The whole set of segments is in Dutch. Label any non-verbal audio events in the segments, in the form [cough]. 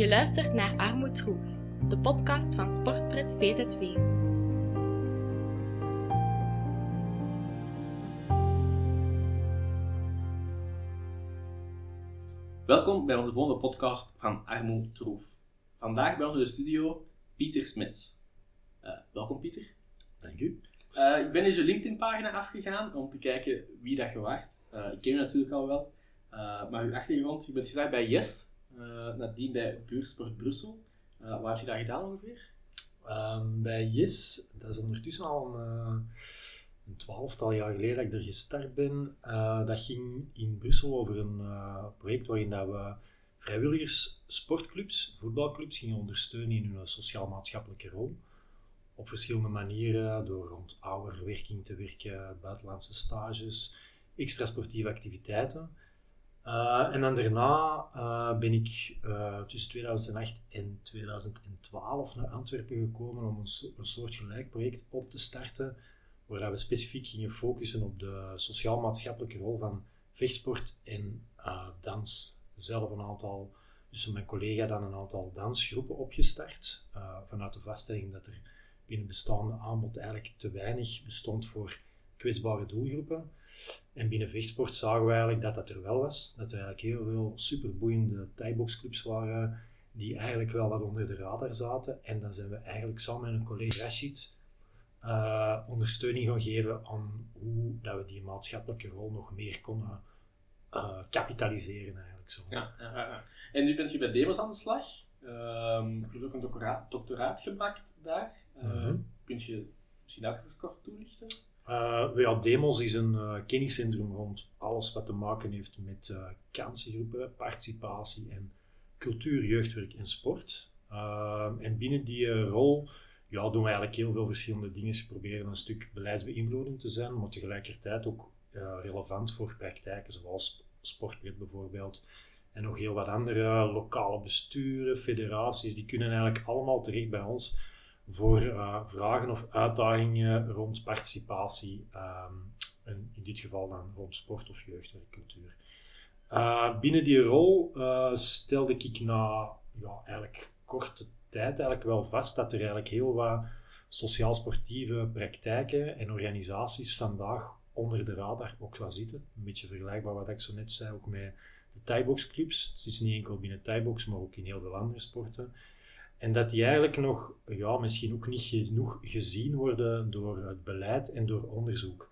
Je luistert naar Armoedroef, de podcast van Sportpret VZW. Welkom bij onze volgende podcast van Armoedroef. Vandaag bij ons in de studio Pieter Smits. Eh, welkom Pieter. Dank u. Uh, ik ben eens je LinkedIn-pagina afgegaan om te kijken wie dat je waart. Uh, ik ken je natuurlijk al wel, maar uw achtergrond, je bent gestart bij Yes, nadien bij Buursport Brussel. wat heb je daar gedaan ongeveer? Um, bij Yes, dat is ondertussen al een, een twaalftal jaar geleden dat ik er gestart ben. dat ging in Brussel over een project waarin dat we vrijwilligers, sportclubs, voetbalclubs gingen ondersteunen in hun sociaal-maatschappelijke rol op verschillende manieren, door rond ouderwerking te werken, buitenlandse stages, extra sportieve activiteiten. En dan daarna uh, ben ik uh, tussen 2008 en 2012 naar Antwerpen gekomen om een, een soortgelijk project op te starten, waar we specifiek gingen focussen op de sociaal-maatschappelijke rol van vechtsport en dans. Zelf een aantal, dus mijn collega dan een aantal dansgroepen opgestart, vanuit de vaststelling dat er binnen bestaande aanbod eigenlijk te weinig bestond voor kwetsbare doelgroepen. En binnen vechtsport zagen we eigenlijk dat dat er wel was. Dat er eigenlijk heel veel superboeiende thai-boxclubs waren die eigenlijk wel wat onder de radar zaten. En dan zijn we eigenlijk samen met een collega Rashid uh, ondersteuning gaan geven aan hoe dat we die maatschappelijke rol nog meer konden uh, kapitaliseren eigenlijk zo. Ja, ja, En nu bent je bij Demos aan de slag. Um, je hebt ook een doctoraat, doctoraat gemaakt daar. Uh, Kun je misschien ook even kort toelichten? Uh, ja, Demos is een uh, kenniscentrum rond alles wat te maken heeft met uh, kansengroepen, participatie en cultuur, jeugdwerk en sport. en binnen die rol ja, doen we eigenlijk heel veel verschillende dingen. We proberen een stuk beleidsbeïnvloedend te zijn, maar tegelijkertijd ook relevant voor praktijken zoals sportpret bijvoorbeeld. En nog heel wat andere lokale besturen, federaties, die kunnen eigenlijk allemaal terecht bij ons voor uh, vragen of uitdagingen rond participatie, um, in, dit geval dan rond sport of jeugdwerkcultuur. Uh, binnen die rol uh, stelde ik na ja, eigenlijk korte tijd eigenlijk wel vast dat er eigenlijk heel wat sociaal-sportieve praktijken en organisaties vandaag onder de radar ook wel zitten. Een beetje vergelijkbaar wat ik zo net zei, ook met de thai-boxclubs. Het is niet enkel binnen thai-box, maar ook in heel veel andere sporten. En dat die eigenlijk nog, ja, misschien ook niet genoeg gezien worden door het beleid en door onderzoek.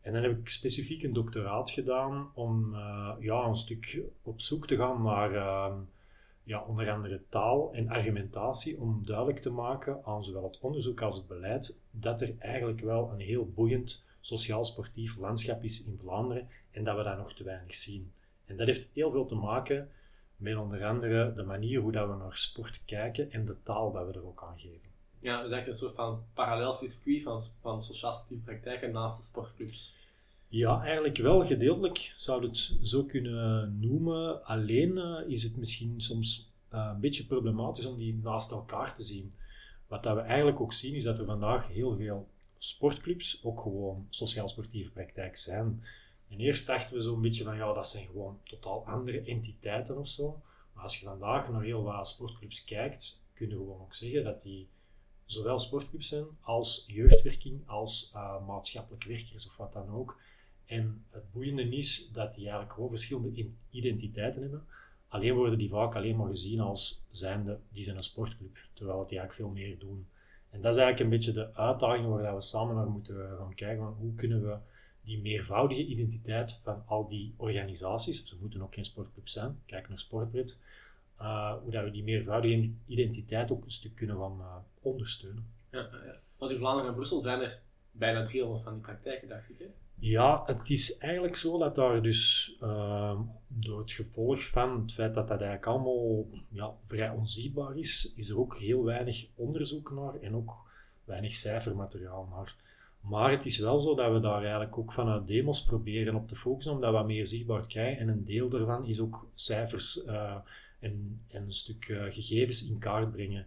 En dan heb ik specifiek een doctoraat gedaan om uh, ja, een stuk op zoek te gaan naar uh, ja, onder andere taal en argumentatie, om duidelijk te maken aan zowel het onderzoek als het beleid dat er eigenlijk wel een heel boeiend sociaal-sportief landschap is in Vlaanderen en dat we dat nog te weinig zien. En dat heeft heel veel te maken met onder andere de manier hoe dat we naar sport kijken en de taal dat we er ook aan geven. Ja, dus eigenlijk een soort van parallel circuit van, van sociaal-sportieve praktijken naast de sportclubs. Ja, eigenlijk wel gedeeltelijk zou het zo kunnen noemen. Alleen uh, is het misschien soms uh, een beetje problematisch om die naast elkaar te zien. Wat dat we eigenlijk ook zien is dat er vandaag heel veel sportclubs ook gewoon sociaal-sportieve praktijk zijn. En eerst dachten we zo'n beetje van, ja, dat zijn gewoon totaal andere entiteiten of zo. Maar als je vandaag naar heel wat sportclubs kijkt, kun je gewoon ook zeggen dat die zowel sportclubs zijn als jeugdwerking, als uh, maatschappelijk werkers of wat dan ook. En het boeiende is dat die eigenlijk gewoon verschillende identiteiten hebben. Alleen worden die vaak alleen maar gezien als zijnde, die zijn een sportclub, terwijl die eigenlijk veel meer doen. En dat is eigenlijk een beetje de uitdaging waar we samen naar moeten gaan kijken. Van hoe kunnen we die meervoudige identiteit van al die organisaties, ze moeten ook geen sportclub zijn, kijk naar Sportbrit, uh, hoe dat we die meervoudige identiteit ook een stuk kunnen gaan uh, ondersteunen. Ja, ja. Want in Vlaanderen en Brussel zijn er bijna 300 van die praktijken, dacht ik. Hè? Ja, het is eigenlijk zo dat daar dus uh, door het gevolg van het feit dat dat eigenlijk allemaal ja, vrij onzichtbaar is, is er ook heel weinig onderzoek naar en ook weinig cijfermateriaal naar. Maar het is wel zo dat we daar eigenlijk ook vanuit demos proberen op te focussen om dat wat meer zichtbaar krijgen. En een deel daarvan is ook cijfers uh, en, en, een stuk uh, gegevens in kaart brengen.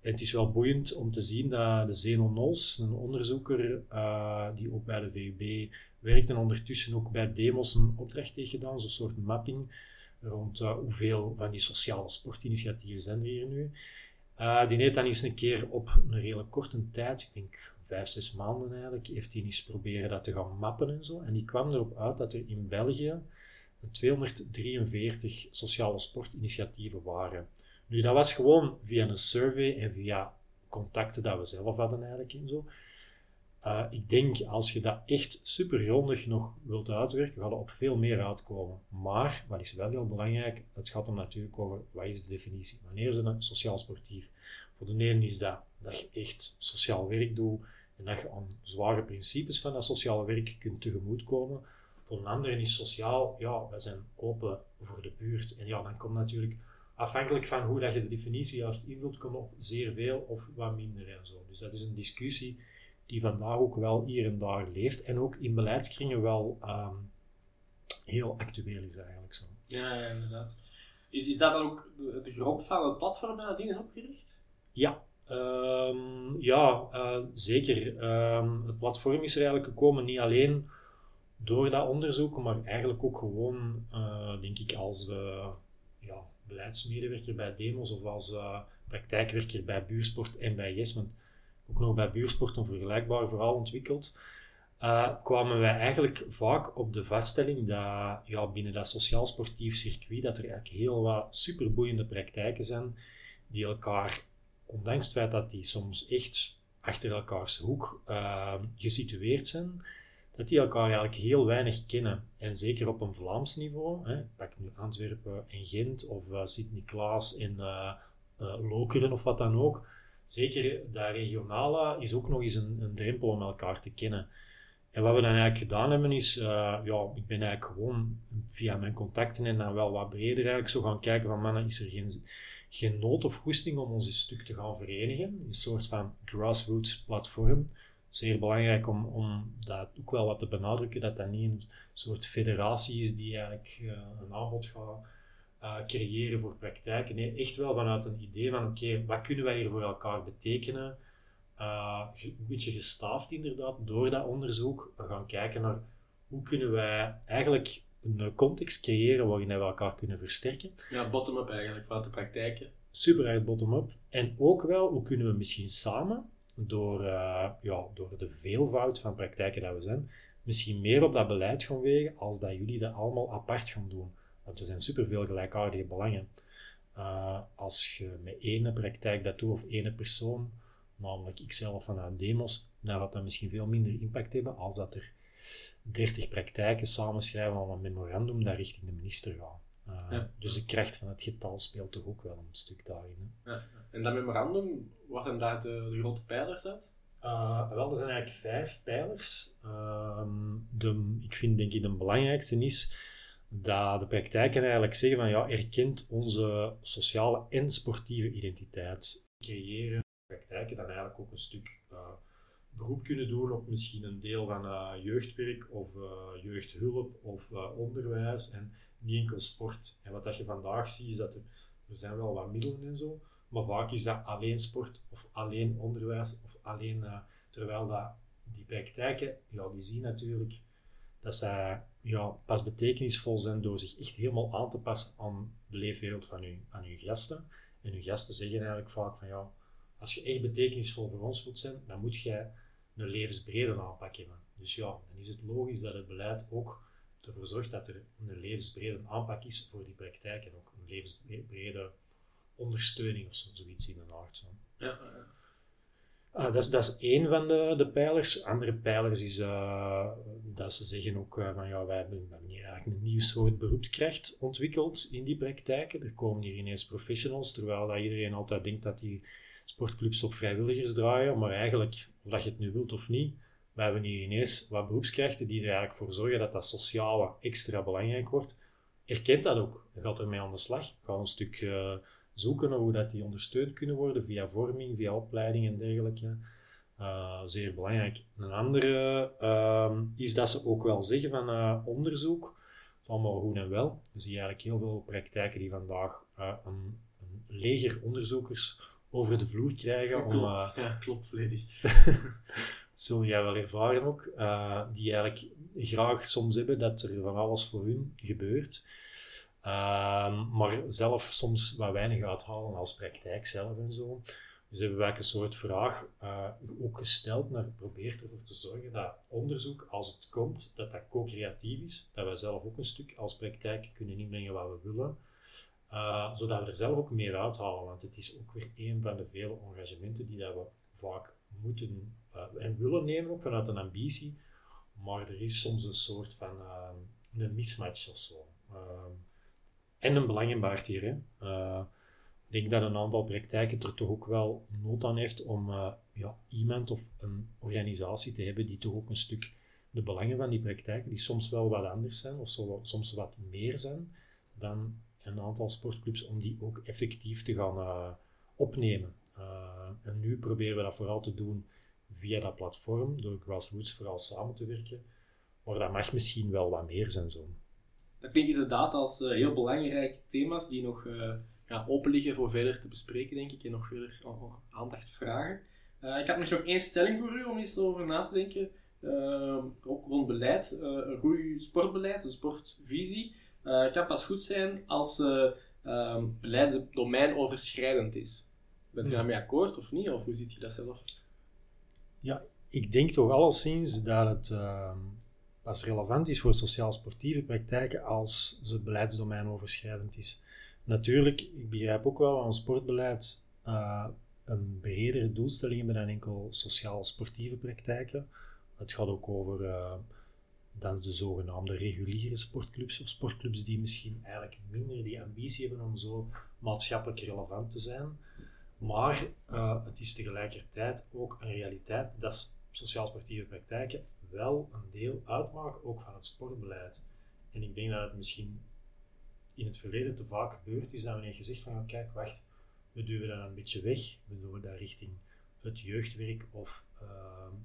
En het is wel boeiend om te zien dat de Zeno Nols, een onderzoeker uh, die ook bij de VUB werkt en ondertussen ook bij Demos een opdracht heeft gedaan, zo'n soort mapping, rond hoeveel van die sociale sportinitiatieven zijn er hier nu. Uh, die heeft dan eens een keer op een redelijk korte tijd, ik denk vijf, zes maanden eigenlijk, heeft hij eens proberen dat te gaan mappen en zo. En die kwam erop uit dat er in België 243 sociale sportinitiatieven waren. Nu, dat was gewoon via een survey en via contacten dat we zelf hadden eigenlijk en zo. Uh, ik denk, als je dat echt super grondig nog wilt uitwerken, gaat er op veel meer uitkomen. Maar, wat is wel heel belangrijk, het gaat er natuurlijk over, wat is de definitie? Wanneer is het sociaal sportief? Voor de ene is dat, dat je echt sociaal werk doet en dat je aan zware principes van dat sociale werk kunt tegemoetkomen. Voor een andere is sociaal, ja, wij zijn open voor de buurt. En ja, dan komt natuurlijk, afhankelijk van hoe dat je de definitie juist invult, komt op zeer veel of wat minder en zo. Dus dat is een discussie die vandaag ook wel hier en daar leeft en ook in beleidskringen wel um, heel actueel is eigenlijk zo. Ja, ja inderdaad. Is, is dat dan ook de grond van het platform dat nadien is opgericht? Ja, um, ja uh, zeker. Um, het platform is er eigenlijk gekomen niet alleen door dat onderzoek, maar eigenlijk ook gewoon, uh, denk ik, als uh, ja, beleidsmedewerker bij Demos of als praktijkwerker bij Buursport en bij Yes, want ook nog bij Buursport een vergelijkbaar verhaal ontwikkeld, kwamen wij eigenlijk vaak op de vaststelling dat ja, binnen dat sociaal-sportief circuit dat er eigenlijk heel wat superboeiende praktijken zijn die elkaar, ondanks het feit dat die soms echt achter elkaars hoek gesitueerd zijn, dat die elkaar eigenlijk heel weinig kennen. En zeker op een Vlaams niveau, hè, pak nu Antwerpen en Gent of uh, Sint-Niklaas en uh, uh, Lokeren of wat dan ook. Zeker dat regionale is ook nog eens een, een, drempel om elkaar te kennen. En wat we dan eigenlijk gedaan hebben is, ja, ik ben eigenlijk gewoon via mijn contacten en dan wel wat breder eigenlijk zo gaan kijken van mannen, is er geen, geen nood of goesting om ons een stuk te gaan verenigen? Een soort van grassroots platform zeer belangrijk om, om dat ook wel wat te benadrukken, dat dat niet een soort federatie is die eigenlijk uh, een aanbod gaat uh, creëren voor praktijken. Nee, echt wel vanuit een idee van oké, wat kunnen wij hier voor elkaar betekenen? Uh, een beetje gestaafd inderdaad door dat onderzoek. We gaan kijken naar hoe kunnen wij eigenlijk een context creëren waarin we elkaar kunnen versterken. Ja, bottom-up eigenlijk, vanuit de praktijken. Super uit bottom-up. En ook wel, hoe kunnen we misschien samen door, uh, ja, door de veelvoud van praktijken dat we zijn, misschien meer op dat beleid gaan wegen als dat jullie dat allemaal apart gaan doen. Want er zijn superveel gelijkaardige belangen. Uh, als je met ene praktijk dat doet of ene persoon, namelijk ikzelf vanuit demos, dan gaat dat misschien veel minder impact hebben als dat er 30 praktijken samenschrijven aan een memorandum dat richting de minister gaan. Uh, ja. Dus de kracht van het getal speelt toch ook wel een stuk daarin. Hè? Ja. En dat memorandum, wat zijn daar de, de grote pijlers uit? Uh, wel, er zijn eigenlijk vijf pijlers. Uh, de, ik vind denk ik de belangrijkste is dat de praktijken eigenlijk zeggen van ja, erkent onze sociale en sportieve identiteit. Creëren praktijken dan eigenlijk ook een stuk uh, beroep kunnen doen op misschien een deel van uh, jeugdwerk of uh, jeugdhulp of onderwijs en niet enkel sport. En wat dat je vandaag ziet is dat er, zijn wel wat middelen en zo, maar vaak is dat alleen sport of alleen onderwijs of alleen, terwijl dat die praktijken, ja, die zien natuurlijk dat zij ja, pas betekenisvol zijn door zich echt helemaal aan te passen aan de leefwereld van uw, van uw gasten. En uw gasten zeggen eigenlijk vaak van ja, als je echt betekenisvol voor ons wilt zijn, dan moet jij een levensbrede aanpak hebben. Dus ja, dan is het logisch dat het beleid ook ervoor zorgt dat er een levensbrede aanpak is voor die praktijk en ook een levensbrede ondersteuning of zo, zoiets in de aard. Ja. Uh, dat, is, dat één van de, de pijlers. Andere pijlers is uh, dat ze zeggen ook uh, van ja, wij hebben, eigenlijk een nieuw soort beroepskracht ontwikkeld in die praktijken. Er komen hier ineens professionals, terwijl dat iedereen altijd denkt dat die sportclubs op vrijwilligers draaien. Maar eigenlijk, of dat je het nu wilt of niet, we hebben hier ineens wat beroepskrachten die er eigenlijk voor zorgen dat dat sociale extra belangrijk wordt. Erkent dat ook. Gaat ermee aan de slag. Gaat een stuk zoeken naar hoe dat die ondersteund kunnen worden via vorming, via opleiding en dergelijke. Uh, zeer belangrijk. Een andere uh, is dat ze ook wel zeggen van uh, onderzoek. Is allemaal goed en wel. We zien eigenlijk heel veel praktijken die vandaag eh, een, een, leger onderzoekers over de vloer krijgen. Ja, klopt, om, ja, klopt volledig. [laughs] zul jij wel ervaren ook. die eigenlijk graag soms hebben dat er van alles voor hun gebeurt. Ehm, maar zelf soms wat weinig uithalen als praktijk zelf en zo. Dus hebben wij een soort vraag uh, ook gesteld naar probeert ervoor te zorgen dat onderzoek, als het komt, dat dat co-creatief is, dat wij zelf ook een stuk als praktijk kunnen inbrengen wat we willen, uh, zodat we er zelf ook meer uithalen. Want het is ook weer een van de vele engagementen die dat we vaak moeten uh, en willen nemen, ook vanuit een ambitie, maar er is soms een soort van een mismatch of zo. En een belangenbaard hier. Hè. Ik denk dat een aantal praktijken er toch ook wel nood aan heeft om uh, ja, iemand of een organisatie te hebben die toch ook een stuk de belangen van die praktijken, die soms wel wat anders zijn of soms wat meer zijn dan een aantal sportclubs, om die ook effectief te gaan uh, opnemen. Uh, en nu proberen we dat vooral te doen via dat platform, door grassroots vooral samen te werken. Maar dat mag misschien wel wat meer zijn zo. Dat klinkt inderdaad als heel belangrijke thema's die nog ja, open liggen voor verder te bespreken, denk ik, en nog verder aandacht vragen. Uh, ik heb nog één stelling voor u om eens over na te denken. Uh, ook rond beleid, uh, een goed sportbeleid, een sportvisie. kan pas goed zijn als uh, beleidsdomein overschrijdend is. Bent u daarmee akkoord of niet? Of hoe ziet je dat zelf? Ja, ik denk toch alleszins dat het ehm, pas relevant is voor sociaal-sportieve praktijken als ze beleidsdomein overschrijdend is. Natuurlijk, ik begrijp ook wel aan sportbeleid uh, een bredere doelstelling hebben dan enkel sociaal-sportieve praktijken. Het gaat ook over uh, dan de zogenaamde reguliere sportclubs of sportclubs die misschien eigenlijk minder die ambitie hebben om zo maatschappelijk relevant te zijn. Maar uh, het is tegelijkertijd ook een realiteit dat sociaal-sportieve praktijken wel een deel uitmaken ook van het sportbeleid. En ik denk dat het misschien in het verleden te vaak gebeurd is dat wanneer je zegt van kijk, wacht, we duwen dat een beetje weg, we doen dat richting het jeugdwerk of uh,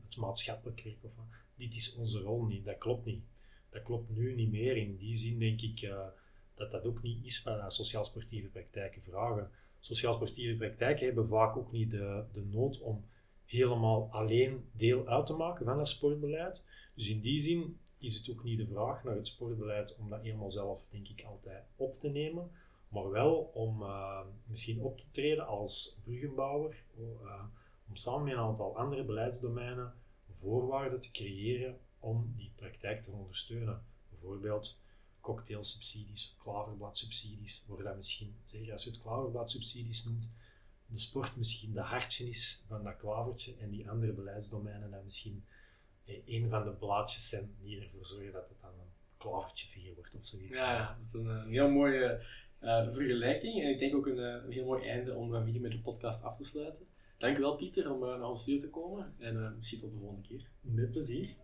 het maatschappelijk werk. Of, dit is onze rol niet, dat klopt niet. Dat klopt nu niet meer. In die zin denk ik uh, dat dat ook niet is wat sociaal-sportieve praktijken vragen. Sociaal-sportieve praktijken hebben vaak ook niet de, de nood om helemaal alleen deel uit te maken van dat sportbeleid. Dus in die zin is het ook niet de vraag naar het sportbeleid om dat helemaal zelf, denk ik, altijd op te nemen. Maar wel om uh, misschien op te treden als bruggenbouwer, uh, om samen met een aantal andere beleidsdomeinen voorwaarden te creëren om die praktijk te ondersteunen. Bijvoorbeeld cocktailsubsidies, klaverbladsubsidies, worden dat misschien, zeker als je het klaverbladsubsidies noemt, de sport misschien de hartje is van dat klavertje en die andere beleidsdomeinen dat misschien een van de blaadjes zijn die ervoor zorgen dat het dan een klavertje 4 wordt of zoiets. Ja, dat is een, een heel mooie uh, vergelijking. En ik denk ook een, eh, een heel mooi einde om uh, hier met de podcast af te sluiten. Dankjewel Pieter om naar ons studio te komen en misschien tot de volgende keer. Met plezier.